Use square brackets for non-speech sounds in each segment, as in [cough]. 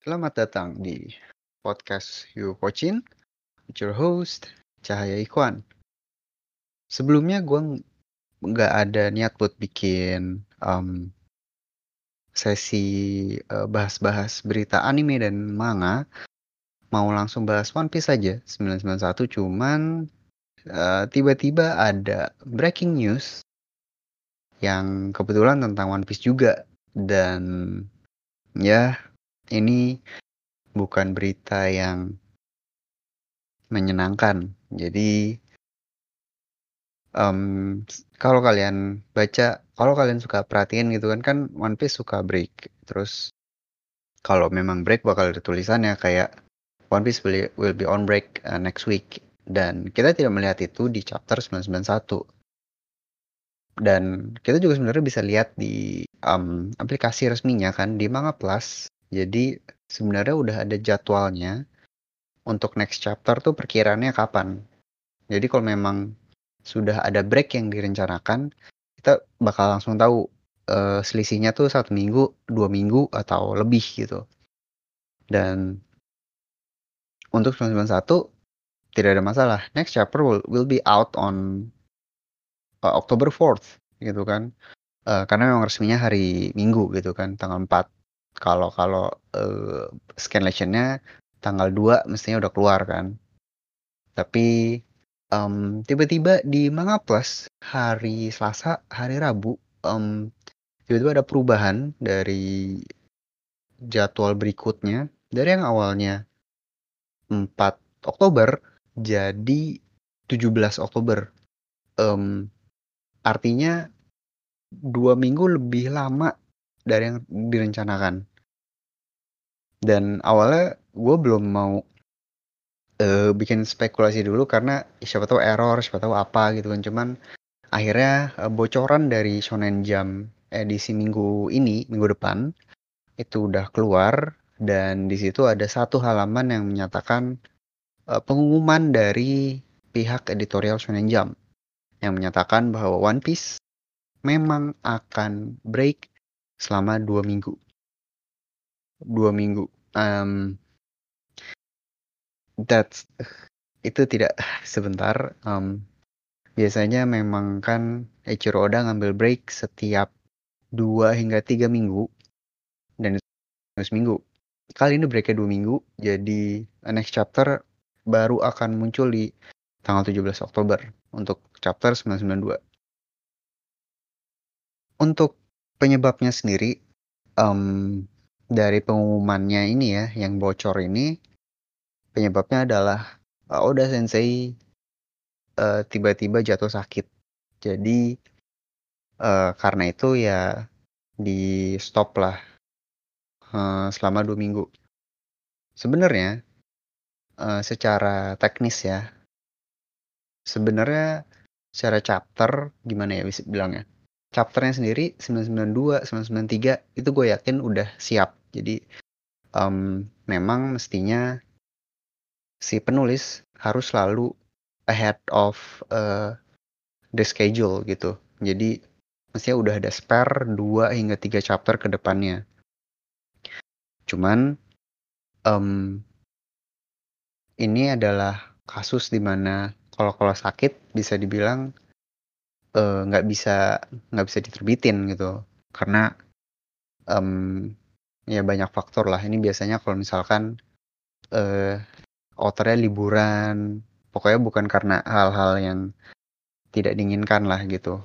Selamat datang di podcast You Watching with your host Cahaya Ikhwan. Sebelumnya gue nggak ada niat buat bikin um, sesi uh, bahas-bahas berita anime dan manga. Mau langsung bahas One Piece aja 991 cuman uh, tiba-tiba ada breaking news yang kebetulan tentang One Piece juga dan ya ini bukan berita yang menyenangkan. Jadi um, kalau kalian baca, kalau kalian suka perhatiin gitu kan, kan One Piece suka break. Terus kalau memang break bakal ada tulisannya kayak One Piece will, be on break uh, next week. Dan kita tidak melihat itu di chapter 991. Dan kita juga sebenarnya bisa lihat di um, aplikasi resminya kan di Manga Plus. Jadi sebenarnya udah ada jadwalnya untuk next chapter tuh perkiraannya kapan. Jadi kalau memang sudah ada break yang direncanakan, kita bakal langsung tahu uh, selisihnya tuh satu minggu, dua minggu atau lebih gitu. Dan untuk 991 tidak ada masalah. Next chapter will, will be out on uh, October 4th gitu kan. Uh, karena memang resminya hari Minggu gitu kan, tanggal 4 kalau kalau uh, scan tanggal 2 mestinya udah keluar kan. Tapi um, tiba-tiba di Manga Plus hari Selasa, hari Rabu, um, tiba-tiba ada perubahan dari jadwal berikutnya dari yang awalnya 4 Oktober jadi 17 Oktober. Um, artinya dua minggu lebih lama dari yang direncanakan. Dan awalnya gue belum mau uh, bikin spekulasi dulu karena siapa tahu error, siapa tahu apa gitu kan. Cuman akhirnya uh, bocoran dari Shonen Jump edisi minggu ini, minggu depan itu udah keluar dan di situ ada satu halaman yang menyatakan uh, pengumuman dari pihak editorial Shonen Jump yang menyatakan bahwa One Piece memang akan break selama dua minggu. Dua minggu. Um, that's itu tidak sebentar. Um, biasanya memang kan Eiichiro Oda ngambil break setiap dua hingga tiga minggu dan seminggu. Kali ini breaknya dua minggu, jadi next chapter baru akan muncul di tanggal 17 Oktober untuk chapter 992. Untuk penyebabnya sendiri um, dari pengumumannya ini ya yang bocor ini penyebabnya adalah Oda Sensei uh, tiba-tiba jatuh sakit. Jadi uh, karena itu ya di stop lah uh, selama dua minggu. Sebenarnya uh, secara teknis ya, sebenarnya secara chapter gimana ya bisa bilangnya? Chapternya sendiri 992, 993 itu gue yakin udah siap. Jadi um, memang mestinya si penulis harus selalu ahead of uh, the schedule gitu. Jadi mestinya udah ada spare 2 hingga 3 chapter ke depannya. Cuman um, ini adalah kasus di mana kalau kalau sakit bisa dibilang nggak uh, bisa nggak bisa diterbitin gitu. Karena um, ya banyak faktor lah. Ini biasanya kalau misalkan uh, authornya liburan pokoknya bukan karena hal-hal yang tidak diinginkan lah gitu.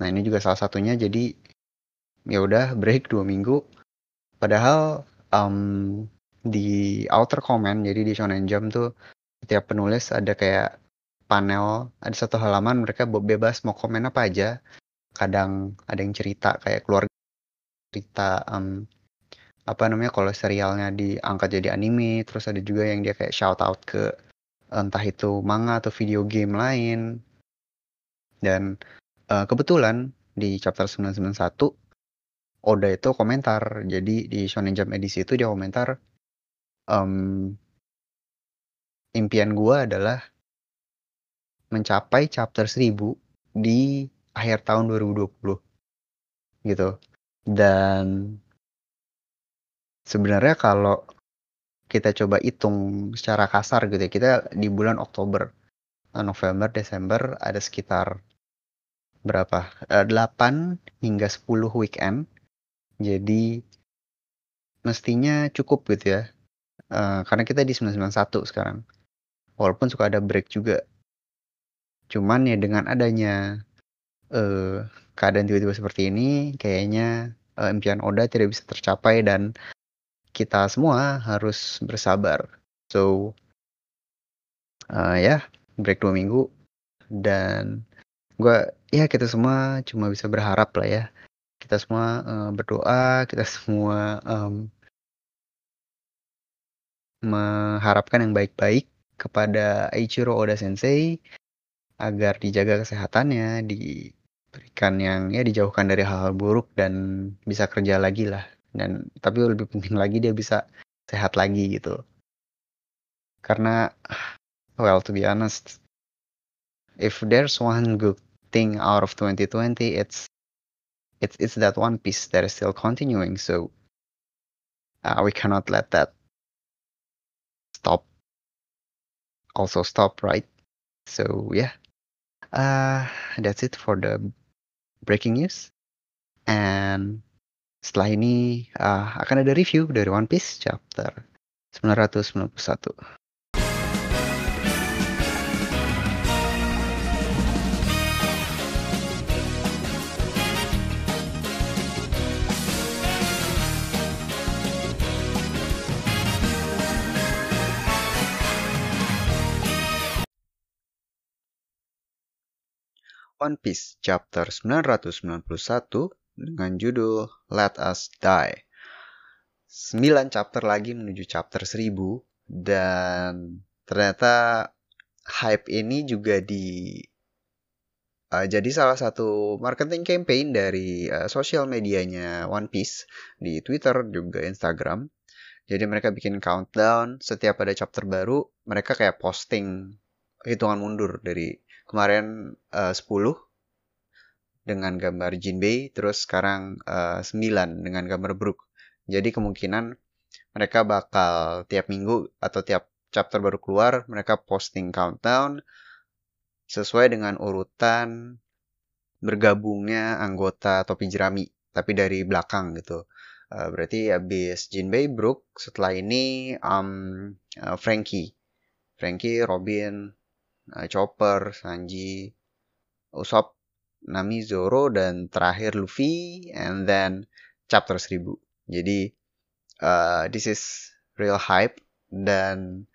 Nah ini juga salah satunya jadi ya udah break dua minggu. Padahal um, di outer comment jadi di Shonen Jump tuh setiap penulis ada kayak panel ada satu halaman mereka bebas mau komen apa aja. Kadang ada yang cerita kayak keluarga cerita um, apa namanya kalau serialnya diangkat jadi anime terus ada juga yang dia kayak shout out ke entah itu manga atau video game lain. Dan uh, kebetulan di chapter 991 Oda itu komentar. Jadi di Shonen Jump edisi itu dia komentar um, impian gua adalah mencapai chapter 1000 di akhir tahun 2020 gitu dan sebenarnya kalau kita coba hitung secara kasar gitu ya, kita di bulan Oktober, eh, November, Desember ada sekitar berapa? 8 eh, hingga 10 weekend. Jadi mestinya cukup gitu ya. Uh, karena kita di 991 sekarang. Walaupun suka ada break juga. Cuman ya dengan adanya uh, keadaan tiba-tiba seperti ini, kayaknya uh, impian Oda tidak bisa tercapai dan kita semua harus bersabar. So, uh, ya, break dua minggu dan gue ya kita semua cuma bisa berharap lah ya kita semua uh, berdoa kita [laughs] semua um, mengharapkan yang baik-baik kepada Eiichiro Oda Sensei agar dijaga kesehatannya, diberikan yang ya dijauhkan dari hal-hal buruk dan bisa kerja lagi lah. Dan tapi lebih penting lagi dia bisa sehat lagi gitu. Karena [sighs] well to be honest if there's one good thing out of 2020 it's it's it's that one piece that is still continuing so uh, we cannot let that stop also stop right so yeah uh that's it for the breaking news. And setelah ini uh, akan ada review dari One Piece chapter 991 One Piece chapter 991 dengan judul Let Us Die. 9 chapter lagi menuju chapter 1000 dan ternyata hype ini juga di uh, jadi salah satu marketing campaign dari uh, sosial medianya One Piece di Twitter juga Instagram. Jadi mereka bikin countdown setiap ada chapter baru, mereka kayak posting hitungan mundur dari kemarin uh, 10 dengan gambar Jinbei, terus sekarang uh, 9 dengan gambar Brook. Jadi kemungkinan mereka bakal tiap minggu atau tiap chapter baru keluar, mereka posting countdown sesuai dengan urutan bergabungnya anggota topi jerami, tapi dari belakang gitu. Uh, berarti habis Jinbei, Brook, setelah ini um, Frankie. Frankie, Robin, Chopper, Sanji, Usopp, Nami, Zoro, dan terakhir Luffy, and then chapter 1000. Jadi, uh, this is real hype, dan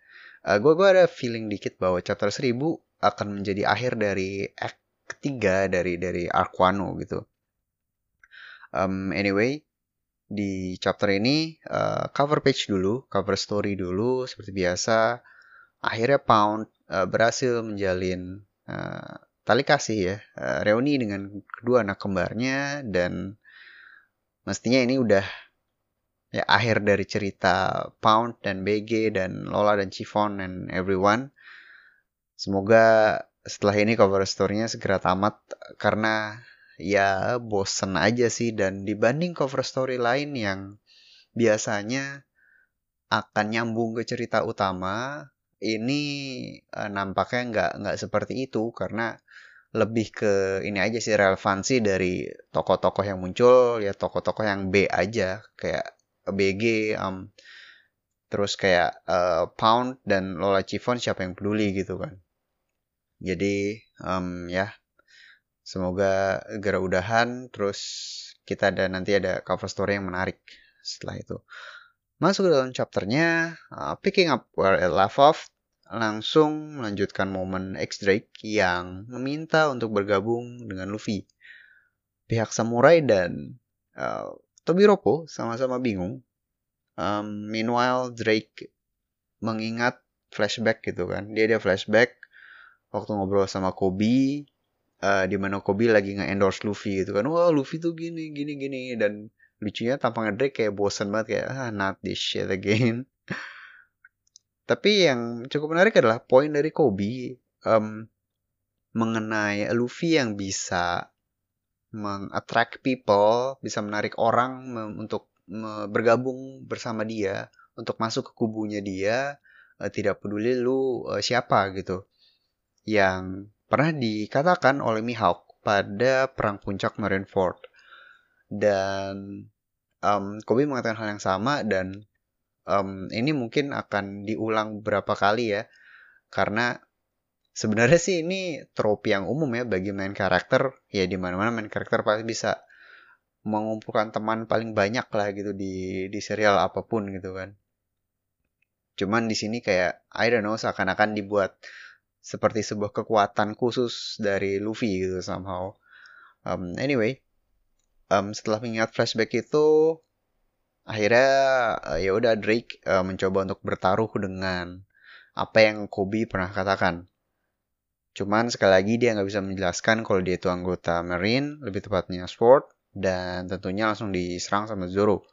uh, gue gue ada feeling dikit bahwa chapter 1000 akan menjadi akhir dari act ketiga dari dari arc Wano gitu. Um, anyway, di chapter ini uh, cover page dulu, cover story dulu seperti biasa. Akhirnya Pound uh, berhasil menjalin uh, tali kasih ya, uh, reuni dengan kedua anak kembarnya dan mestinya ini udah ya akhir dari cerita Pound dan BG dan Lola dan Chiffon and everyone. Semoga setelah ini cover story-nya segera tamat karena ya bosen aja sih dan dibanding cover story lain yang biasanya akan nyambung ke cerita utama ini uh, nampaknya nggak nggak seperti itu karena lebih ke ini aja sih relevansi dari tokoh-tokoh yang muncul ya tokoh-tokoh yang B aja kayak BG um, terus kayak uh, Pound dan Lola Chiffon siapa yang peduli gitu kan. Jadi um, ya semoga segera udahan terus kita ada nanti ada cover story yang menarik setelah itu. Masuk ke dalam chapternya uh, picking up where it left off langsung melanjutkan momen X Drake yang meminta untuk bergabung dengan Luffy. Pihak samurai dan uh, Tobiropo sama-sama bingung. Um, meanwhile Drake mengingat flashback gitu kan. Dia ada flashback waktu ngobrol sama Kobe uh, di mana Kobe lagi nge-endorse Luffy gitu kan. Wah, Luffy tuh gini gini gini dan lucunya tampangnya Drake kayak bosen banget kayak ah not this shit again. [laughs] Tapi yang cukup menarik adalah poin dari Kobe um, mengenai Luffy yang bisa mengattract people, bisa menarik orang untuk bergabung bersama dia untuk masuk ke kubunya dia uh, tidak peduli lu uh, siapa gitu. Yang pernah dikatakan oleh Mihawk pada perang puncak Marineford. Dan um, Kobe mengatakan hal yang sama dan um, ini mungkin akan diulang beberapa kali ya. Karena sebenarnya sih ini trope yang umum ya bagi main karakter. Ya di mana mana main karakter pasti bisa mengumpulkan teman paling banyak lah gitu di di serial apa pun gitu kan. Cuman di sini kayak I don't know seakan-akan dibuat seperti sebuah kekuatan khusus dari Luffy gitu somehow. Um, anyway um, setelah mengingat flashback itu akhirnya uh, ya udah Drake uh, mencoba untuk bertaruh dengan apa yang Kobe pernah katakan. Cuman sekali lagi dia nggak bisa menjelaskan kalau dia itu anggota Marine, lebih tepatnya Sword, dan tentunya langsung diserang sama Zoro.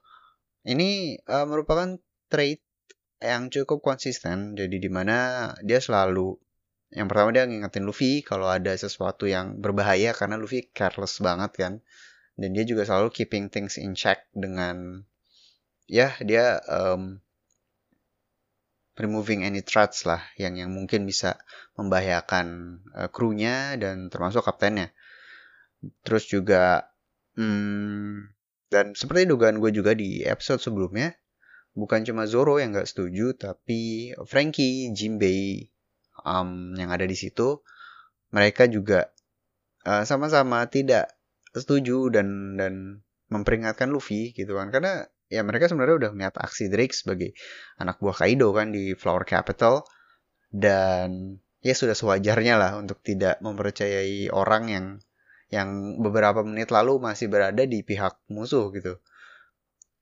Ini uh, merupakan trait yang cukup konsisten, jadi di mana dia selalu yang pertama dia ngingetin Luffy kalau ada sesuatu yang berbahaya karena Luffy careless banget kan, dan dia juga selalu keeping things in check dengan ya dia um, removing any threats lah yang yang mungkin bisa membahayakan uh, krunya dan termasuk kaptennya. Terus juga hmm, dan seperti dugaan gue juga di episode sebelumnya, bukan cuma Zoro yang gak setuju, tapi Frankie, Jinbei um, yang ada di situ, mereka juga sama sama-sama tidak setuju dan dan memperingatkan Luffy gitu kan karena ya mereka sebenarnya udah melihat aksi Drake sebagai anak buah Kaido kan di Flower Capital dan ya sudah sewajarnya lah untuk tidak mempercayai orang yang yang beberapa menit lalu masih berada di pihak musuh gitu.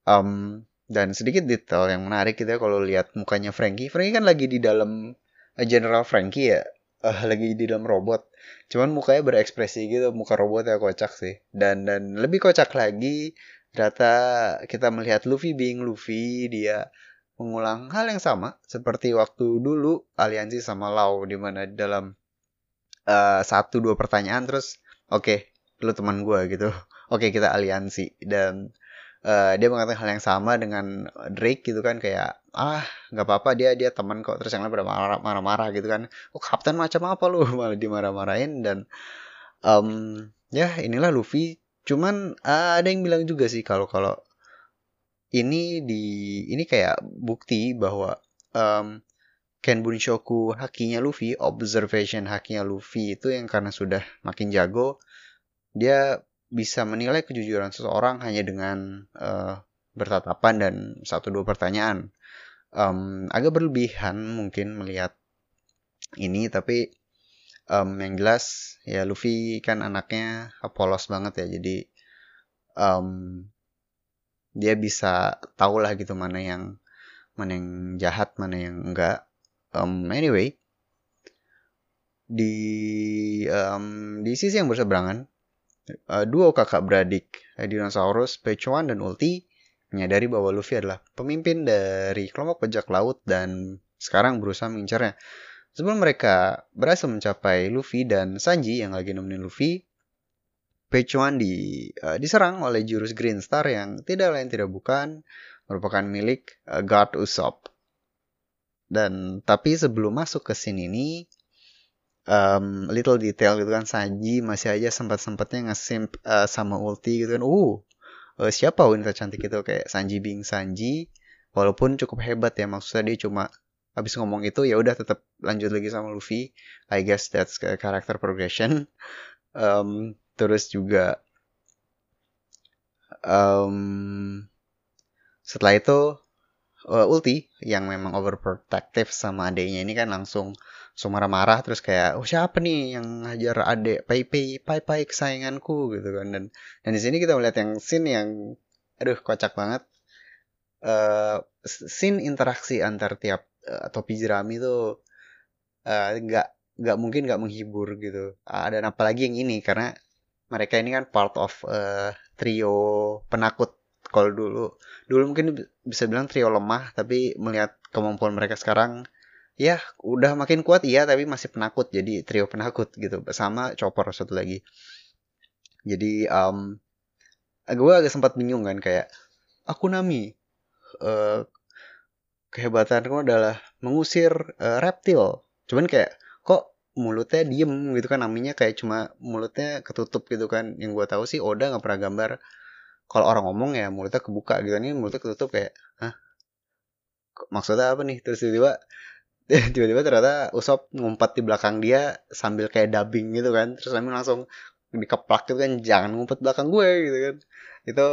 Um, dan sedikit detail yang menarik gitu ya kalau lihat mukanya Frankie. Frankie kan lagi di dalam uh, General Frankie ya, uh, lagi di dalam robot. Cuman mukanya berekspresi gitu, muka robotnya kocak sih. Dan dan lebih kocak lagi Ternyata kita melihat Luffy being Luffy, dia mengulang hal yang sama seperti waktu dulu aliansi sama Lau di mana dalam uh, satu dua pertanyaan terus oke okay, lu teman gue gitu. [laughs] Oke okay, kita aliansi. Dan uh, dia mengatakan hal yang sama dengan Drake gitu kan kayak ah nggak apa-apa dia dia teman kok. Terus yang lain pada marah-marah gitu kan. Oh kapten macam apa lu? [laughs] Malah dimarah-marahin dan um, ya inilah Luffy Cuman uh, ada yang bilang juga sih kalau kalau ini di ini kayak bukti bahwa um, Ken Bunshoku hakinya Luffy, observation hakinya Luffy itu yang karena sudah makin jago, dia bisa menilai kejujuran seseorang hanya dengan uh, bertatapan dan satu dua pertanyaan. Um, agak berlebihan mungkin melihat ini, tapi um, yang jelas ya Luffy kan anaknya polos banget ya jadi um, dia bisa tahu lah gitu mana yang mana yang jahat mana yang enggak. Um, anyway di um, di sisi yang berseberangan uh, dua kakak beradik uh, dinosaurus Pechuan dan Ulti menyadari bahwa Luffy adalah pemimpin dari kelompok bajak laut dan sekarang berusaha mengincarnya Sebelum mereka berhasil mencapai Luffy dan Sanji yang lagi nemenin Luffy, Pechuan di, uh, diserang oleh jurus Green Star yang tidak lain tidak bukan merupakan milik uh, God Usopp. Dan tapi sebelum masuk ke scene ini, um, little detail gitu kan Sanji masih aja sempat-sempatnya ngesimp uh, sama ulti gitu kan. Uh, uh, siapa wanita cantik itu kayak Sanji Bing Sanji. Walaupun cukup hebat ya maksudnya dia cuma habis ngomong itu ya udah tetap lanjut lagi sama Luffy. I guess that's character progression. [laughs] Um, terus juga um, setelah itu uh, Ulti yang memang overprotective sama adiknya ini kan langsung langsung marah-marah terus kayak oh siapa nih yang ngajar adek pai pai pai pai kesayanganku? Gitu kan. Dan dan di sini kita melihat yang scene yang aduh kocak banget. Uh, scene interaksi antar tiap uh, topi jerami tuh eh, nggak uh, nggak mungkin nggak menghibur gitu. Uh, dan apalagi yang ini karena mereka ini kan part of uh, trio penakut kalau dulu. Dulu mungkin bisa bilang trio lemah tapi melihat kemampuan mereka sekarang ya udah makin kuat iya tapi masih penakut. Jadi trio penakut gitu. Bersama chopper satu lagi. Jadi um, gue agak sempat bingung kan kayak aku Nami uh, kehebatanku adalah mengusir uh, reptil. Cuman kayak kok mulutnya diem gitu kan namanya kayak cuma mulutnya ketutup gitu kan. Yang gue tahu sih Oda nggak pernah gambar. Kalau orang ngomong ya mulutnya kebuka gitu kan ini mulutnya ketutup kayak hah? Maksudnya apa nih? Terus tiba-tiba [laughs] tiba-tiba ternyata Usop ngumpet di belakang dia sambil kayak dubbing gitu kan. Terus kami langsung dikeplak gitu kan jangan ngumpet belakang gue gitu kan. Itu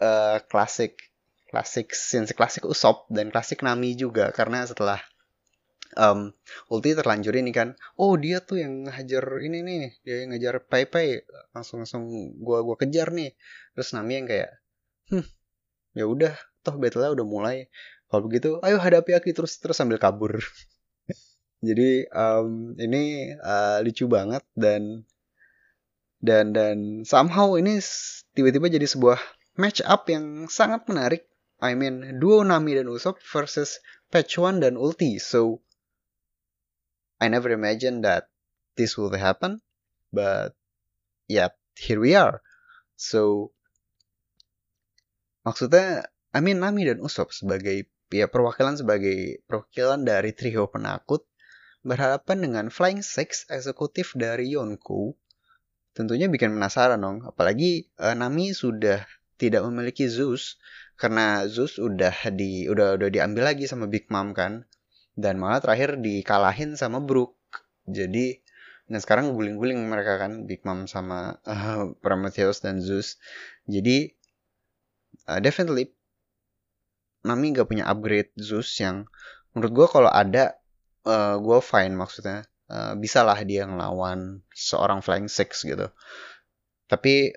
uh, klasik klasik scene klasik Usop dan klasik Nami juga. Karena setelah um, ulti terlanjur ini kan oh dia tuh yang ngajar ini nih dia yang ngajar Pai Pai langsung langsung gua gua kejar nih. Terus Nami yang kayak hmm ya udah toh battle udah mulai. Kalau begitu ayo hadapi aku terus terus sambil kabur. [laughs] Jadi um, ini uh, lucu banget dan dan dan somehow ini tiba-tiba jadi sebuah match up yang sangat menarik I mean duo Nami dan Usopp versus Patch One dan Ulti so I never imagined that this would happen, but yeah, here we are. So maksudnya, I mean Nami dan Usopp sebagai ya perwakilan sebagai perwakilan dari trio penakut berhadapan dengan Flying Six eksekutif dari Yonkou tentunya bikin penasaran dong apalagi uh, Nami sudah tidak memiliki Zeus karena Zeus udah di udah udah diambil lagi sama Big Mom kan. Dan malah terakhir dikalahin sama Brook. Jadi dan sekarang guling-guling mereka kan Big Mom sama uh, Prometheus dan Zeus. Jadi uh, definitely Nami gak punya upgrade Zeus yang menurut gue kalau ada uh, gue fine maksudnya. Uh, bisa lah dia ngelawan seorang Flying Six gitu. Tapi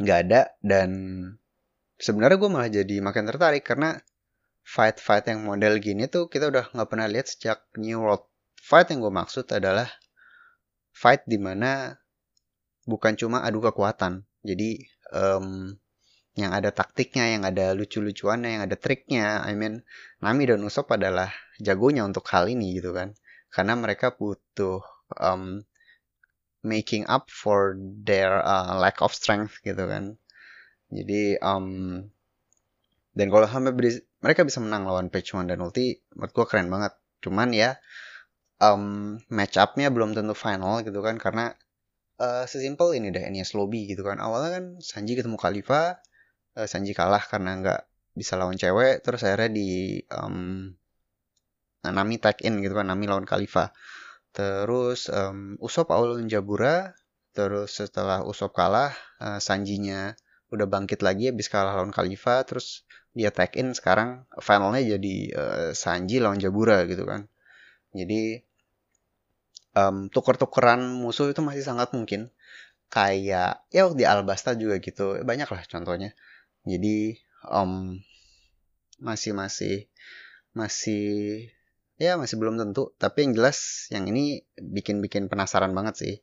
nggak ada dan sebenarnya gue malah jadi makin tertarik karena fight-fight yang model gini tuh kita udah nggak pernah lihat sejak New World. Fight yang gue maksud adalah fight di mana bukan cuma adu kekuatan. Jadi um, yang ada taktiknya, yang ada lucu-lucuannya, yang ada triknya. I mean, Nami dan Usopp adalah jagonya untuk hal ini gitu kan. Karena mereka butuh um, making up for their uh, lack of strength gitu kan. Jadi um, dan kalau sampai mereka bisa menang lawan Page One dan Ulti menurut gue keren banget. Cuman ya um, match upnya belum tentu final gitu kan karena uh, sesimpel ini deh Enies Lobby gitu kan. Awalnya kan Sanji ketemu Khalifa uh, Sanji kalah karena nggak bisa lawan cewek terus akhirnya di um, Nami tag in gitu kan Nami lawan Khalifa. Terus um, Usop awal Jabura. Terus setelah Usop kalah uh, Sanjinya udah bangkit lagi habis kalah lawan Khalifa terus dia tag in sekarang finalnya jadi uh, Sanji lawan Jabura gitu kan. Jadi um, tuker-tukeran musuh itu masih sangat mungkin. Kayak ya di Albasta juga gitu banyak lah contohnya. Jadi um, masih masih masih ya masih belum tentu. Tapi yang jelas yang ini bikin bikin penasaran banget sih.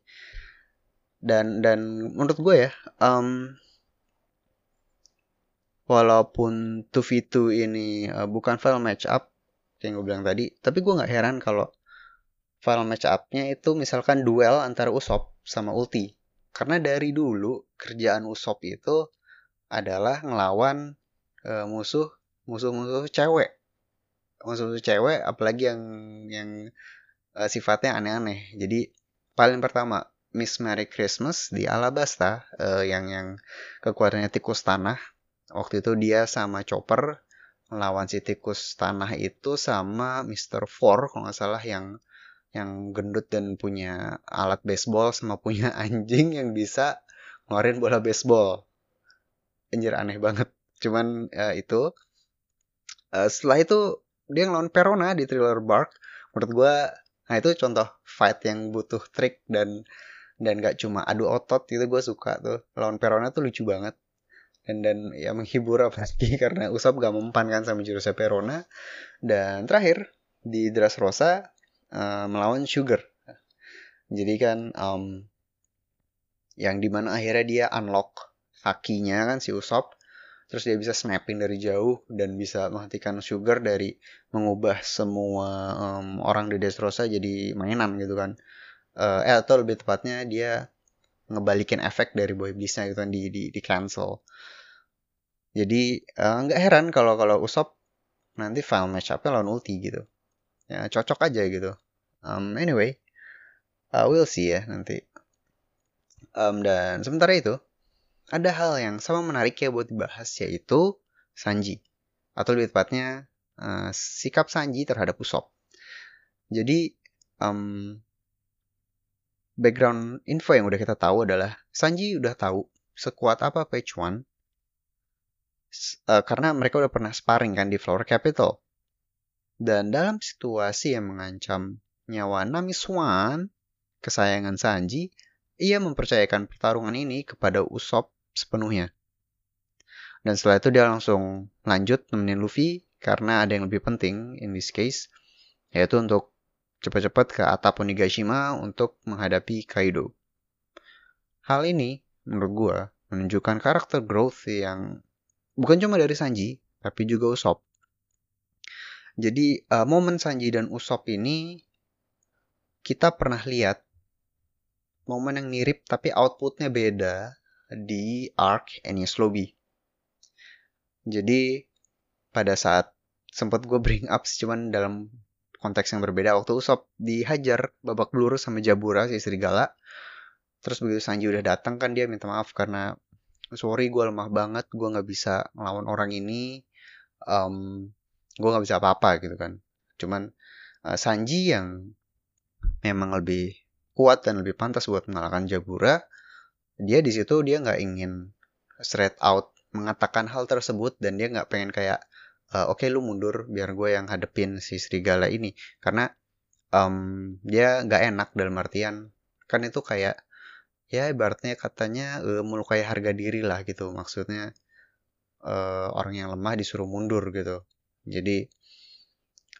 Dan dan menurut gue ya um, walaupun 2v2 ini uh, bukan file match up yang gue bilang tadi, tapi gue nggak heran kalau file match up-nya itu misalkan duel antara Usop sama Ulti. Karena dari dulu kerjaan Usop itu adalah ngelawan uh, musuh musuh-musuh cewek. Musuh-musuh cewek apalagi yang yang uh, sifatnya aneh-aneh. Jadi paling pertama Miss Merry Christmas di Alabasta uh, yang yang kekuatannya tikus tanah waktu itu dia sama Chopper melawan si tikus tanah itu sama Mr. Four kalau nggak salah yang yang gendut dan punya alat baseball sama [laughs] punya anjing yang bisa ngeluarin bola baseball. Anjir aneh banget. Cuman uh, itu uh, setelah itu dia ngelawan Perona di Thriller Bark. Menurut gue, nah itu contoh fight yang butuh trik dan dan gak cuma adu otot gitu gue suka tuh. Lawan Perona tuh lucu banget dan dan ya menghibur apalagi [laughs] karena Usop gak mempan kan sama jurusnya Perona dan terakhir di Dressrosa uh, melawan Sugar. Jadi kan um, yang di mana akhirnya dia unlock kakinya kan si Usop terus dia bisa snapping dari jauh dan bisa menghentikan Sugar dari mengubah semua um, orang di Dressrosa jadi mainan gitu kan. Uh, eh atau lebih tepatnya dia ngebalikin efek dari boy beastnya gitu kan di di, di cancel Jadi uh, nggak heran kalau kalau Usop nanti final match up lawan Ulti gitu. Ya cocok aja gitu. Um, anyway, uh, we'll see ya nanti. Um, dan sementara itu ada hal yang sama menarik ya buat dibahas yaitu Sanji atau lebih tepatnya uh, sikap Sanji terhadap Usop. Jadi um, background info yang udah kita tahu adalah Sanji udah tahu sekuat apa Page One uh, karena mereka udah pernah sparring kan di Flower Capital. Dan dalam situasi yang mengancam nyawa Nami Swan, kesayangan Sanji, ia mempercayakan pertarungan ini kepada Usopp sepenuhnya. Dan setelah itu dia langsung lanjut nemenin Luffy karena ada yang lebih penting in this case, yaitu untuk cepat-cepat ke atap Onigashima untuk menghadapi Kaido. Hal ini, menurut gue, menunjukkan karakter growth yang bukan cuma dari Sanji, tapi juga Usopp. Jadi, uh, momen Sanji dan Usopp ini kita pernah lihat momen yang mirip tapi outputnya beda di arc Enies Lobby. Jadi, pada saat sempat gue bring up cuman dalam konteks yang berbeda waktu Usop dihajar babak belur sama Jabura si serigala terus begitu Sanji udah datang kan dia minta maaf karena sorry gue lemah banget gue nggak bisa ngelawan orang ini um, gue nggak bisa apa-apa gitu kan. Cuman uh, Sanji yang memang lebih kuat dan lebih pantas buat mengalahkan Jabura dia di situ dia nggak ingin straight out mengatakan hal tersebut dan dia nggak pengen kayak uh, oke okay, lu mundur biar gue yang hadepin si serigala ini. Karena um, dia nggak enak dalam artian kan itu kayak ya ibaratnya katanya uh, melukai harga diri lah gitu. Maksudnya uh, orang yang lemah disuruh mundur gitu. Jadi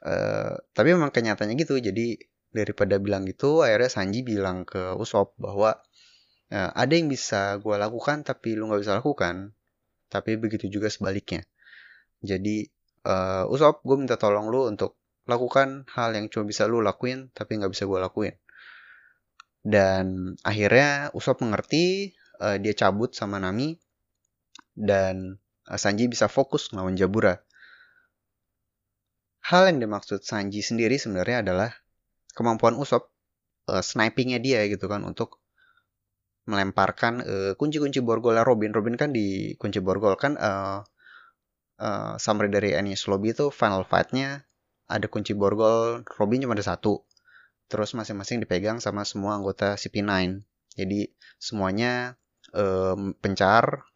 uh, tapi memang kenyataannya gitu. Jadi daripada bilang gitu akhirnya Sanji bilang ke Usop bahwa uh, ada yang bisa gue lakukan tapi lu nggak bisa lakukan. Tapi begitu juga sebaliknya. Jadi uh, Usop gue minta tolong lu untuk lakukan hal yang cuma bisa lu lakuin tapi nggak bisa gue lakuin dan akhirnya Usop mengerti uh, dia cabut sama Nami dan uh, Sanji bisa fokus melawan Jabura hal yang dimaksud Sanji sendiri sebenarnya adalah kemampuan Usop uh, snipingnya dia gitu kan untuk melemparkan kunci-kunci uh, borgol Robin. Robin kan di kunci borgol kan uh, uh, summary dari Enies Lobby itu final fight-nya ada kunci borgol Robin cuma ada satu. Terus masing-masing dipegang sama semua anggota CP9. Jadi semuanya um, pencar.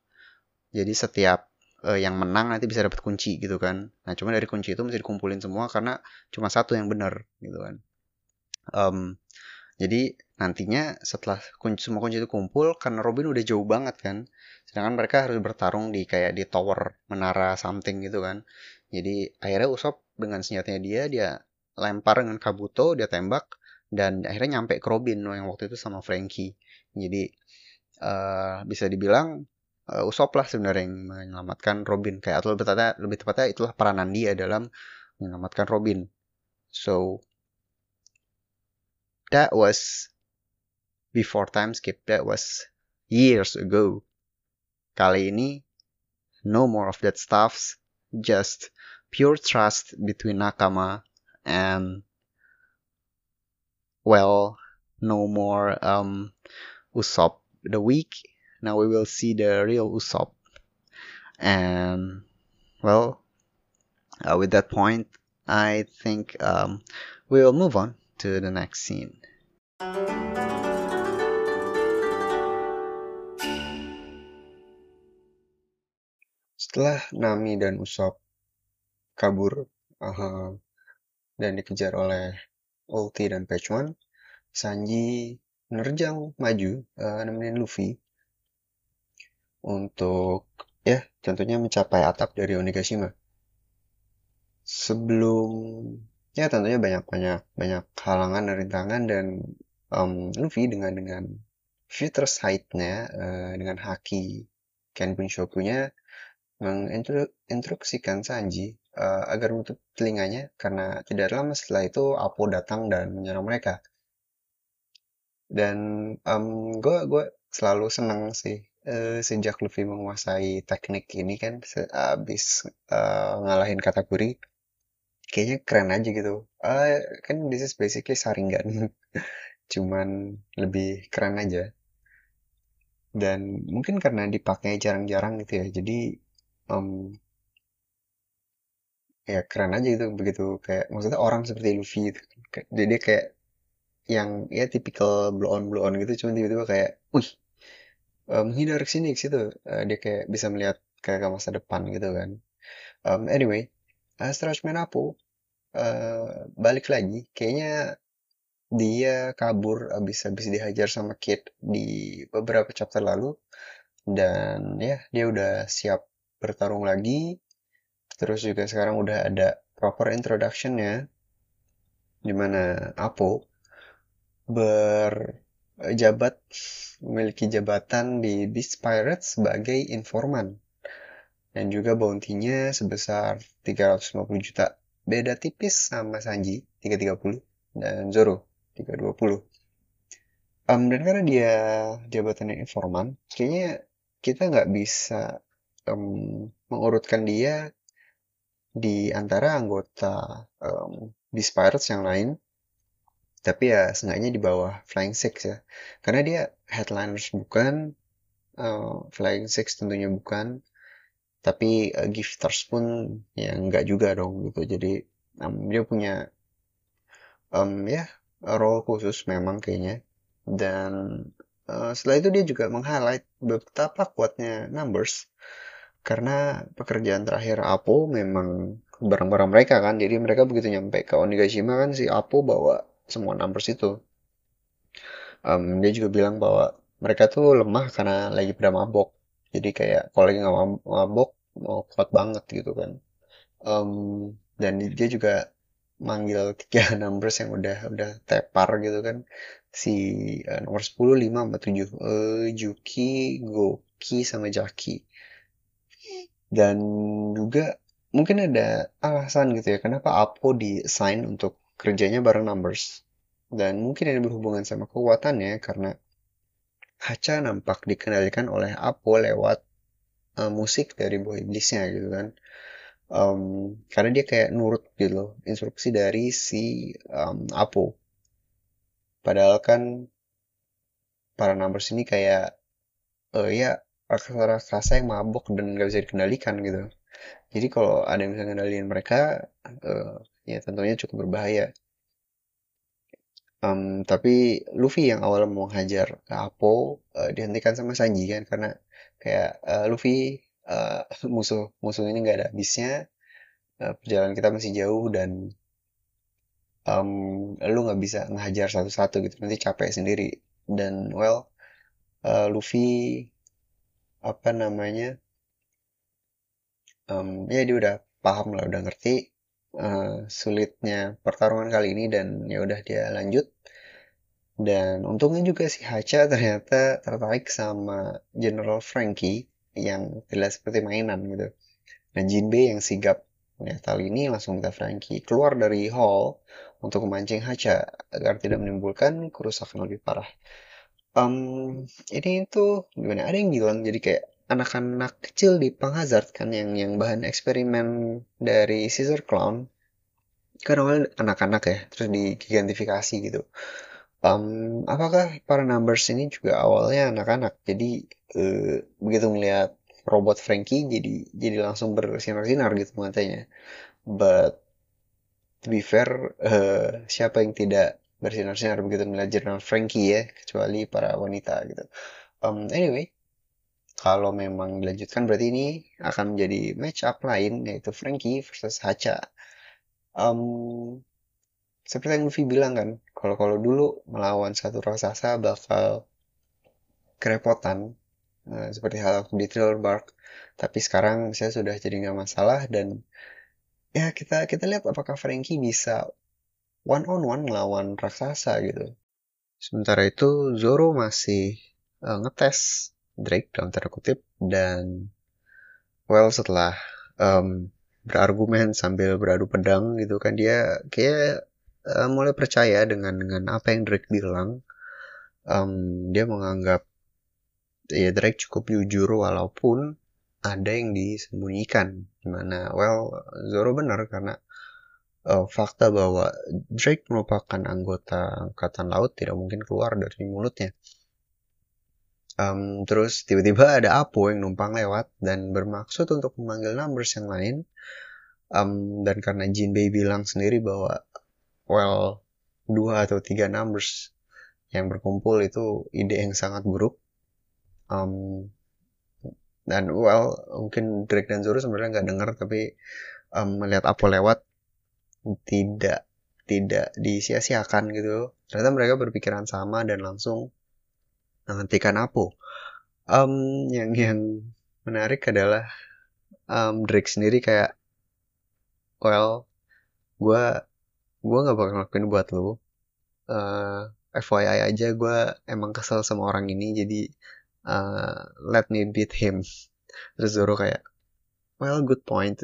Jadi setiap uh, yang menang nanti bisa dapat kunci gitu kan. Nah cuma dari kunci itu mesti dikumpulin semua karena cuma satu yang benar gitu kan. Um, jadi nantinya setelah kunci semua kunci itu kumpul karena Robin udah jauh banget kan sedangkan mereka harus bertarung di kayak di tower menara something gitu kan jadi akhirnya Usop dengan senjatanya dia dia lempar dengan Kabuto dia tembak dan akhirnya nyampe ke Robin yang waktu itu sama Frankie. Jadi uh, bisa dibilang uh, Usop lah sebenarnya yang menyelamatkan Robin. Kayak atau lebih tepatnya lebih tepatnya itulah peranan dia dalam menyelamatkan Robin. So that was before time skip. That was years ago. Kali ini, no more of that stuff, just pure trust between Nakama and, well, no more um, Usopp the weak. Now we will see the real Usopp. And, well, uh, with that point, I think um, we will move on to the next scene. Setelah Nami dan Usop kabur uh, dan dikejar oleh Ulti dan Pechwan, Sanji menerjang maju uh, nemenin Luffy untuk ya tentunya mencapai atap dari Onigashima. Sebelum ya tentunya banyak banyak banyak halangan dan rintangan dan um, Luffy dengan dengan future sight-nya uh, dengan haki Kenpun Shoku-nya menginstruksikan Sanji uh, agar menutup telinganya karena tidak lama setelah itu Apo datang dan menyerang mereka. Dan um, gue gue selalu senang sih uh, sejak Luffy menguasai teknik ini kan abis uh, ngalahin katakuri kayaknya keren aja gitu. Uh, kan this is basically saringan [laughs] cuman lebih keren aja. Dan mungkin karena dipakai jarang-jarang gitu ya jadi um, ya keren aja gitu begitu. Kayak maksudnya orang seperti Luffy gitu jadi kayak yang ya tipikal blow on blow on gitu cuman tiba-tiba kayak wih uh, menghindar ke sini ke situ uh, dia kayak bisa melihat kayak ke masa depan gitu kan. Um, anyway uh, Strashman Apo uh, balik lagi. Kayaknya dia kabur abis abis dihajar sama Kid di beberapa chapter lalu. Dan ya dia udah siap bertarung lagi. Terus juga sekarang udah ada proper introductionnya di mana Apo berjabat memiliki jabatan di Beast Pirates sebagai informan dan juga bounty-nya sebesar 350 juta. Beda tipis sama Sanji 330 dan Zoro 320 um, dan karena dia jabatannya informan kayaknya kita nggak bisa um, mengurutkan dia di antara anggota um, Beast Pirates yang lain. Tapi ya seenggaknya di bawah Flying Six ya. Karena dia headliners bukan uh, Flying Six tentunya bukan. Tapi uh, gifters pun ya nggak juga dong gitu. Jadi um, dia punya um, ya role khusus memang kayaknya. Dan uh, setelah itu dia juga meng-highlight betapa kuatnya numbers karena pekerjaan terakhir Apo memang barang-barang mereka kan. Jadi mereka begitu nyampe ke Onigashima kan si Apo bawa semua numbers itu. Um, dia juga bilang bahwa mereka tuh lemah karena lagi pada mabok. Jadi kayak kalau lagi nggak mabok mau kuat banget gitu kan. Um, dan dia juga manggil tiga [laughs] numbers yang udah udah tepar gitu kan. Si uh, nomor 10, 5, sama 7 uh, Juki, Goki, sama Jaki dan juga mungkin ada alasan gitu ya kenapa Apo di-assign untuk kerjanya bareng numbers? Dan mungkin ini berhubungan sama kekuatannya karena Hacha nampak dikendalikan oleh Apo lewat uh, musik dari buah iblisnya gitu kan. Um, karena dia kayak nurut gitu loh instruksi dari si um, Apo. Padahal kan para numbers ini kayak uh, ya raksasa-raksasa yang mabok dan gak bisa dikendalikan gitu. Jadi kalau ada yang bisa ngendaliin mereka uh, ya tentunya cukup berbahaya. Um, tapi Luffy yang awalnya mau hajar Apo uh, dihentikan sama Sanji kan karena kayak uh, Luffy uh, [laughs] musuh musuh ini nggak ada habisnya uh, perjalanan kita masih jauh dan um, lu nggak bisa ngehajar satu-satu gitu nanti capek sendiri. Dan well uh, Luffy apa namanya um, ya dia udah paham lah udah ngerti uh, sulitnya pertarungan kali ini dan ya udah dia lanjut dan untungnya juga si Hacha ternyata tertarik sama General Frankie yang tidak seperti mainan gitu. Dan Jinbe yang sigap melihat hal ini langsung minta Frankie keluar dari hall untuk memancing Hacha agar tidak menimbulkan kerusakan lebih parah. Um, ini tuh gimana? Ada yang bilang jadi kayak anak-anak kecil di Panghazard kan yang yang bahan eksperimen dari Caesar Clown. Kan awal anak-anak ya terus digigantifikasi gitu. Um, apakah para numbers ini juga awalnya anak-anak? Jadi uh, begitu melihat robot Frankie jadi jadi langsung bersinar-sinar gitu matanya. But to be fair uh, siapa yang tidak bersinar-sinar begitu melihat jurnal Frankie ya kecuali para wanita gitu. Um, anyway kalau memang dilanjutkan berarti ini akan menjadi match up lain yaitu Frankie versus Hacha. Um, seperti yang Luffy bilang kan kalau kalau dulu melawan satu raksasa bakal kerepotan uh, seperti hal di Thriller Bark. Tapi sekarang saya sudah jadi nggak masalah dan ya kita kita lihat apakah Frankie bisa one on one melawan raksasa gitu. Sementara itu Zoro masih uh, ngetes Drake dalam tanda kutip dan well setelah um, berargumen sambil beradu pedang gitu kan dia kayak uh, mulai percaya dengan dengan apa yang Drake bilang. Um, dia menganggap ya Drake cukup jujur walaupun ada yang disembunyikan. Di mana well Zoro benar karena uh, fakta bahwa Drake merupakan anggota angkatan laut tidak mungkin keluar dari mulutnya. Um, terus tiba-tiba ada Apo yang numpang lewat dan bermaksud untuk memanggil numbers yang lain. Um, dan karena Jin Bei bilang sendiri bahwa well dua atau tiga numbers yang berkumpul itu ide yang sangat buruk. Um, dan well mungkin Drake dan Zoro sebenarnya nggak dengar tapi um, melihat Apo lewat tidak tidak disia-siakan gitu. Ternyata mereka berpikiran sama dan langsung menghentikan Apo. Um, yang yang menarik adalah um, Drake sendiri kayak well gue gue nggak bakal ngelakuin buat lo uh, eh, FYI aja gue emang kesel sama orang ini jadi uh, let me beat him. Terus Zoro kayak well good point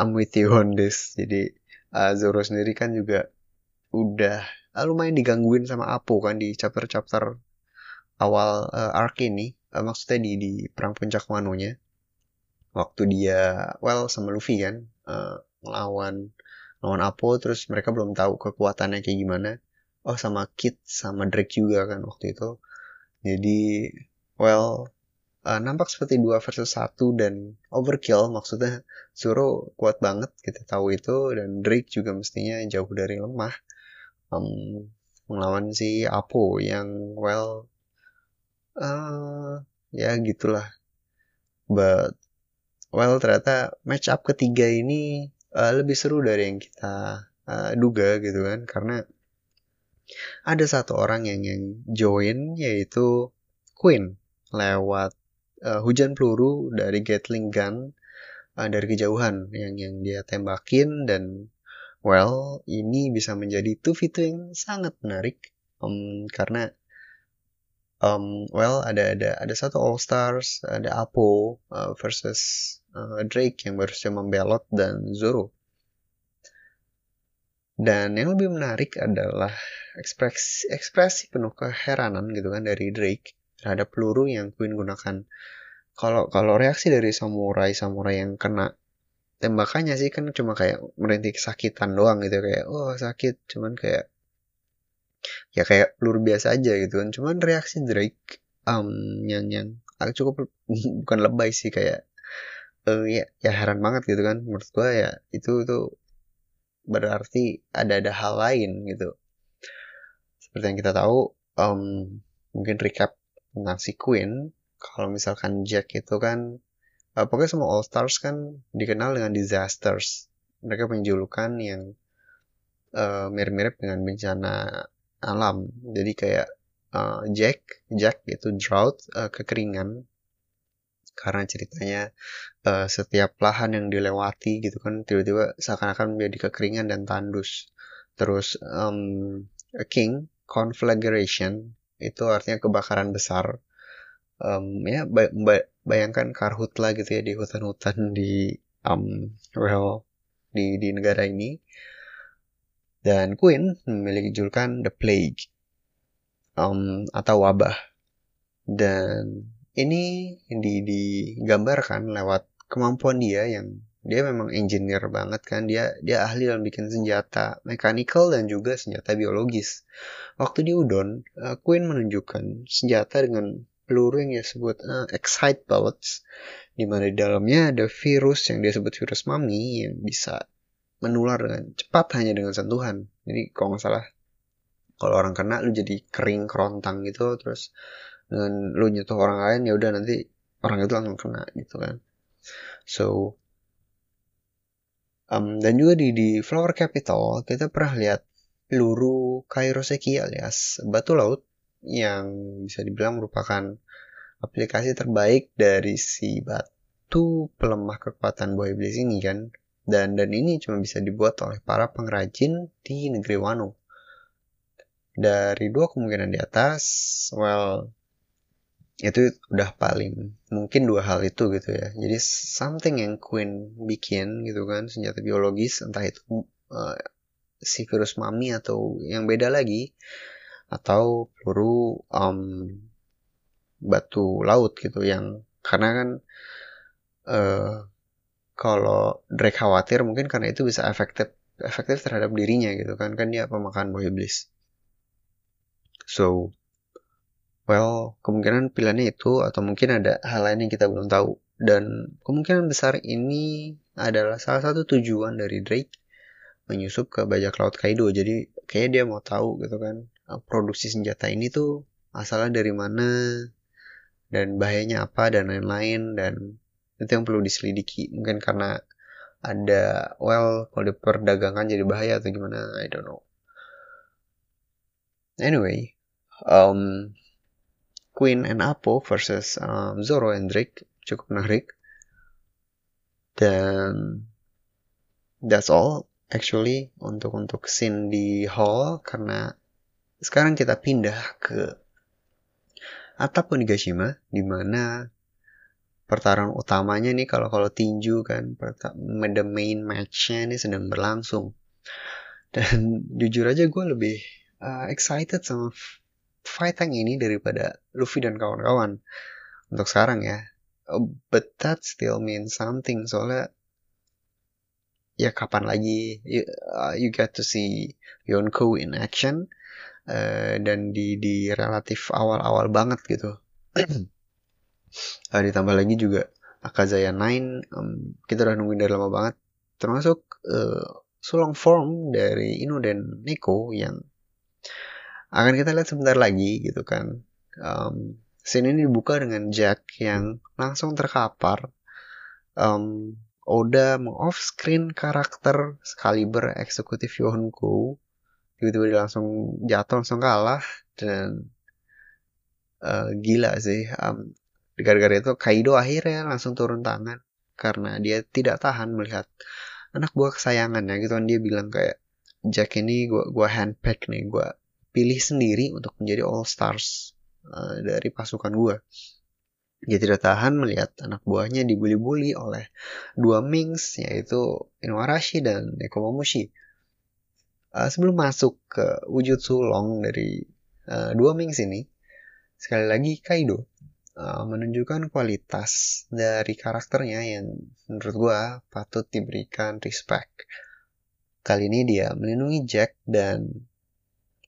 I'm with you on this. Jadi uh, Zoro sendiri kan juga udah uh, lumayan digangguin sama Apo kan di chapter-chapter awal uh, arc ini. Uh, maksudnya di di perang puncak Wano-nya waktu dia well sama Luffy kan uh, ngelawan lawan Apo terus mereka belum tahu kekuatannya kayak gimana. Oh sama Kid sama Drake juga kan waktu itu. Jadi, well, uh, nampak seperti dua versus satu dan overkill. Maksudnya Zoro kuat banget, kita tahu itu. Dan Drake juga mestinya jauh dari lemah. Um, melawan si Apo yang, well, uh, ya gitulah. But, well, ternyata match up ketiga ini uh, lebih seru dari yang kita uh, duga gitu kan. Karena ada satu orang yang yang join yaitu Queen lewat uh, hujan peluru dari Gatling gun uh, dari kejauhan yang yang dia tembakin dan well ini bisa menjadi two v yang sangat menarik. Um, karena um, well ada ada ada satu All Stars ada Apo uh, versus uh, Drake yang baru saja membelot dan Zoro. Dan yang lebih menarik adalah ekspresi, ekspresi penuh keheranan gitu kan dari Drake terhadap peluru yang Queen gunakan. Kalau kalau reaksi dari samurai samurai yang kena tembakannya sih kan cuma kayak merintih kesakitan doang gitu kayak oh sakit cuman kayak ya kayak peluru biasa aja gitu kan. Cuman reaksi Drake um, yang yang cukup [laughs] bukan lebay sih kayak uh, ya ya heran banget gitu kan. Menurut gua ya itu itu berarti ada ada hal lain gitu. Seperti yang kita tahu um, mungkin recap tentang si Queen kalau misalkan Jack itu kan uh, pokoknya semua All Stars kan dikenal dengan disasters. Mereka punya julukan yang uh, mirip-mirip dengan bencana alam. Jadi kayak uh, Jack Jack itu drought uh, kekeringan. Karena ceritanya uh, setiap lahan yang dilewati gitu kan tiba-tiba seakan-akan menjadi kekeringan dan tandus. Terus um, a king conflagration itu artinya kebakaran besar. Um, ya bay bay bayangkan karhutla gitu ya di hutan-hutan di um, well di di negara ini. Dan Queen memiliki julukan the plague um, atau wabah. Dan ini di, digambarkan lewat kemampuan dia yang dia memang engineer banget kan. Dia dia ahli dalam bikin senjata mechanical dan juga senjata biologis. Waktu di Udon uh, Queen menunjukkan senjata dengan peluru yang dia sebut uh, excite bullets di mana di dalamnya ada virus yang dia sebut virus mami yang bisa menular dengan cepat hanya dengan sentuhan. Jadi kalau nggak salah kalau orang kena lu jadi kering kerontang gitu terus dengan lu nyentuh orang lain ya udah nanti orang itu langsung kena gitu kan. So um, dan juga di di Flower Capital kita pernah lihat peluru Kairoseki alias batu laut yang bisa dibilang merupakan aplikasi terbaik dari si batu pelemah kekuatan buah iblis ini kan? Dan dan ini cuma bisa dibuat oleh para pengrajin di negeri Wano. Dari dua kemungkinan di atas well itu udah paling mungkin dua hal itu gitu ya. Jadi something yang Queen bikin gitu kan senjata biologis entah itu uh, si virus mami atau yang beda lagi atau peluru um, batu laut gitu yang karena kan uh, kalau Drake khawatir mungkin karena itu bisa efektif efektif terhadap dirinya gitu kan. Kan dia pemakan buah so well kemungkinan pilihannya itu atau mungkin ada hal lain yang kita belum tahu. Dan kemungkinan besar ini adalah salah satu tujuan dari Drake menyusup ke bajak laut Kaido. Jadi kayak dia mau tahu gitu kan produksi senjata ini tuh asalnya dari mana dan bahayanya apa dan lain-lain. Dan itu yang perlu diselidiki. Mungkin karena ada well kalau diperdagangkan jadi bahaya atau gimana I don't know. Anyway um, Queen and Apo versus um, Zoro and Drake cukup menarik dan that's all actually untuk untuk scene di hall karena sekarang kita pindah ke atap Onigashima di mana pertarungan utamanya nih kalau kalau tinju kan the main matchnya ini sedang berlangsung. Dan jujur aja gue lebih uh, excited sama fight yang ini daripada Luffy dan kawan-kawan. Untuk sekarang ya. Oh, but that still means something. Soalnya ya kapan lagi? You, uh, you get to see Yonko in action uh, dan di di relatif awal-awal banget gitu. [clears throat] Uh, ditambah lagi juga Akazaya 9 um, kita udah nungguin dari lama banget. Termasuk uh, sulong form dari Ino dan Neko yang akan kita lihat sebentar lagi gitu kan. Um, scene ini dibuka dengan Jack yang langsung terkapar. Um, Oda meng-off screen karakter Excalibur eksekutif Yonko tiba-tiba dia langsung jatuh langsung kalah. Dan uh, gila sih. Um, gara-gara itu Kaido akhirnya langsung turun tangan karena dia tidak tahan melihat anak buah kesayangannya gitu kan. Dia bilang kayak Jack ini gua gua handpick nih gua pilih sendiri untuk menjadi all stars uh, dari pasukan gua dia tidak tahan melihat anak buahnya dibully-bully oleh dua Mings yaitu Inuarashi dan Nekomamushi. Uh, sebelum masuk ke wujud sulong dari uh, dua Mings ini, sekali lagi Kaido uh, menunjukkan kualitas dari karakternya yang menurut gue patut diberikan respect. Kali ini dia melindungi Jack dan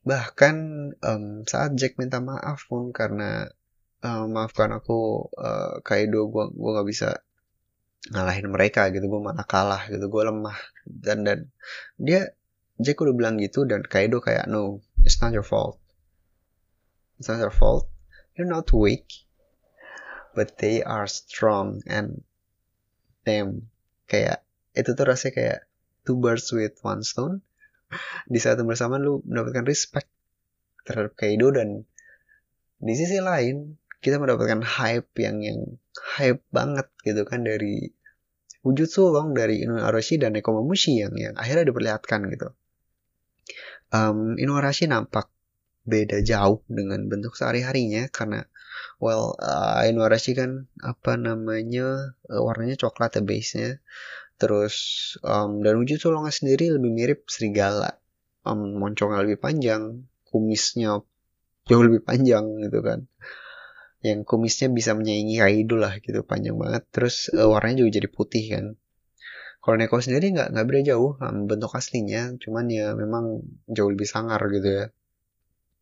bahkan um, saat Jack minta maaf pun karena uh, maafkan aku uh, Kaido gue gue nggak bisa ngalahin mereka gitu. Gue malah kalah gitu. Gue lemah. Dan dan dia Jack udah bilang gitu dan Kaido kayak no it's not your fault. It's not your fault. You're not weak but they are strong and them. Kayak itu tuh rasanya kayak two birds with one stone di saat bersamaan lu mendapatkan respect terhadap Kaido dan di sisi lain kita mendapatkan hype yang yang hype banget gitu kan dari wujud sulong dari Inu Arashi dan Nekomamushi yang yang akhirnya diperlihatkan gitu. Um, Inu Arashi nampak beda jauh dengan bentuk sehari-harinya karena well uh, Inuarashi kan apa namanya uh, warnanya coklat ya base-nya terus um, dan wujud sulongnya sendiri lebih mirip serigala. Um, moncongnya lebih panjang kumisnya jauh lebih panjang gitu kan. Yang kumisnya bisa menyaingi Kaido lah gitu panjang banget. Terus uh, warnanya juga jadi putih kan. Kalau Neko sendiri nggak nggak beda jauh um, bentuk aslinya. Cuman ya memang jauh lebih sangar gitu ya.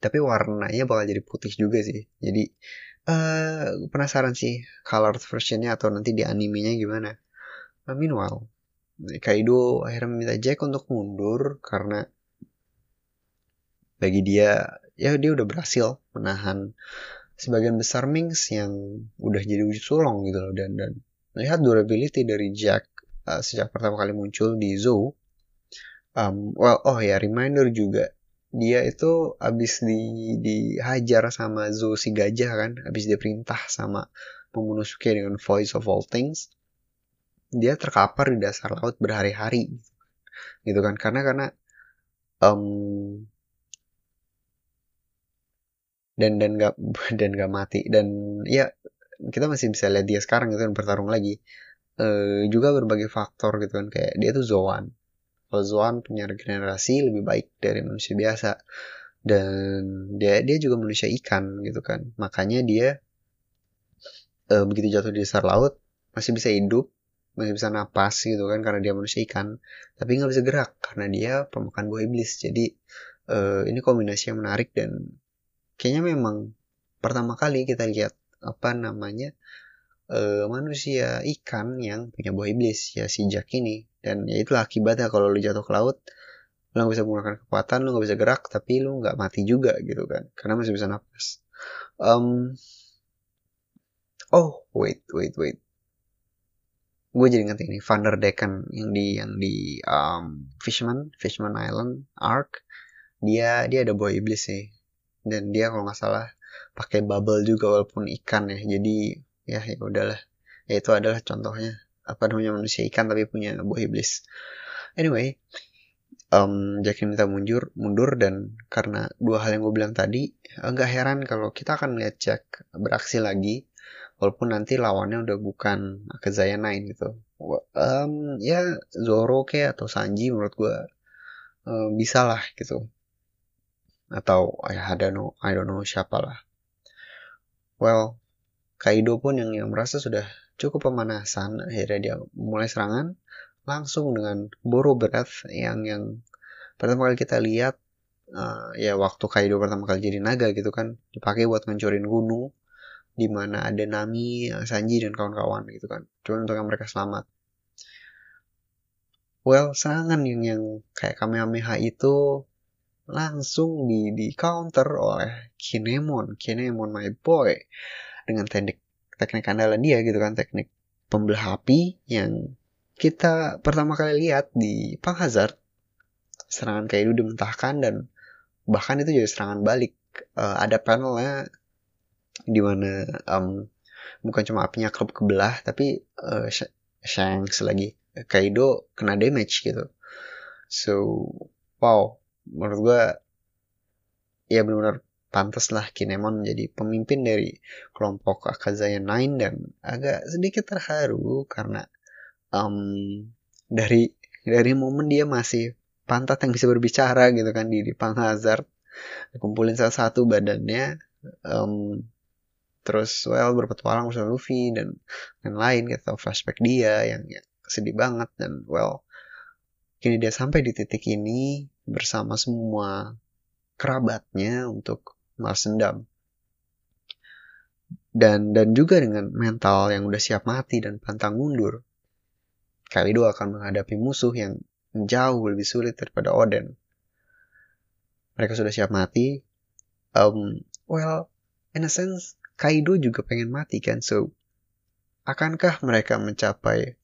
Tapi warnanya bakal jadi putih juga sih. Jadi uh, penasaran sih color versionnya atau nanti di animenya gimana nah, meanwhile Kaido akhirnya meminta Jack untuk mundur karena bagi dia ya dia udah berhasil menahan sebagian besar Mings yang udah jadi wujud sulong gitu loh. Dan dan melihat durability dari Jack uh, sejak pertama kali muncul di Zoo um, well oh ya reminder juga dia itu abis di dihajar sama Zo si gajah kan abis dia perintah sama Momonosuke dengan voice of all things dia terkapar di dasar laut berhari-hari gitu kan. Karena karena um, dan dan gak [laughs] dan gak mati. Dan ya kita masih bisa lihat dia sekarang gitu kan bertarung lagi. Uh, juga berbagai faktor gitu kan kayak dia tuh Zoan. Ozwan punya regenerasi lebih baik dari manusia biasa. Dan dia dia juga manusia ikan gitu kan. Makanya dia uh, begitu jatuh di dasar laut masih bisa hidup masih bisa napas gitu kan karena dia manusia ikan tapi nggak bisa gerak karena dia pemakan buah iblis. Jadi uh, ini kombinasi yang menarik dan kayaknya memang pertama kali kita lihat apa namanya uh, manusia ikan yang punya buah iblis ya si Jack ini. Dan ya itulah akibatnya kalau lu jatuh ke laut lu gak bisa menggunakan kekuatan lu gak bisa gerak tapi lu nggak mati juga gitu kan karena masih bisa napas. Um, oh wait wait wait gue jadi ngerti ini Vander Decken yang di yang di um, Fishman Fishman Island Ark. Dia dia ada buah iblis sih. Dan dia kalau nggak salah pakai bubble juga walaupun ikan ya. Jadi ya ya udahlah. Ya itu adalah contohnya. Apa namanya manusia ikan tapi punya buah iblis. Anyway um, Jack minta mundur mundur dan karena dua hal yang gue bilang tadi nggak heran kalau kita akan melihat Jack beraksi lagi walaupun nanti lawannya udah bukan Akazaya Nine gitu. Um, ya Zoro kayak atau Sanji menurut gue um, bisa lah gitu. Atau I don't know I don't know siapa lah well Kaido pun yang yang merasa sudah cukup pemanasan akhirnya dia mulai serangan langsung dengan Boro Breath yang yang pertama kali kita lihat uh, ya waktu Kaido pertama kali jadi naga gitu kan dipakai buat ngancurin gunung di mana ada Nami, Sanji dan kawan-kawan gitu kan. Cuma untuk yang mereka selamat. Well, serangan yang yang kayak Kamehameha itu langsung di di counter oleh Kinemon, Kinemon my boy. Dengan teknik teknik andalan dia gitu kan, teknik pembelah api yang kita pertama kali lihat di Pang Hazard. Serangan kayak itu dimentahkan dan bahkan itu jadi serangan balik. Uh, ada panelnya di mana um, bukan cuma apinya klub kebelah tapi uh, Shanks lagi Kaido kena damage gitu. So wow menurut gue ya benar-benar pantas lah Kinemon menjadi pemimpin dari kelompok Akazaya Nine dan agak sedikit terharu karena um, dari dari momen dia masih pantat yang bisa berbicara gitu kan di, di Pang Hazard. Kumpulin salah satu badannya um, terus well berpetualang bersama Luffy dan lain lain kita flashback dia yang, yang sedih banget dan well kini dia sampai di titik ini bersama semua kerabatnya untuk balas dendam. Dan dan juga dengan mental yang udah siap mati dan pantang mundur Kalido akan menghadapi musuh yang jauh lebih sulit daripada Oden mereka sudah siap mati um, well in a sense Kaido juga pengen mati kan, so akankah mereka mencapai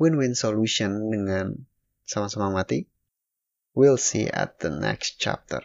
win-win solution dengan sama-sama mati? We'll see at the next chapter.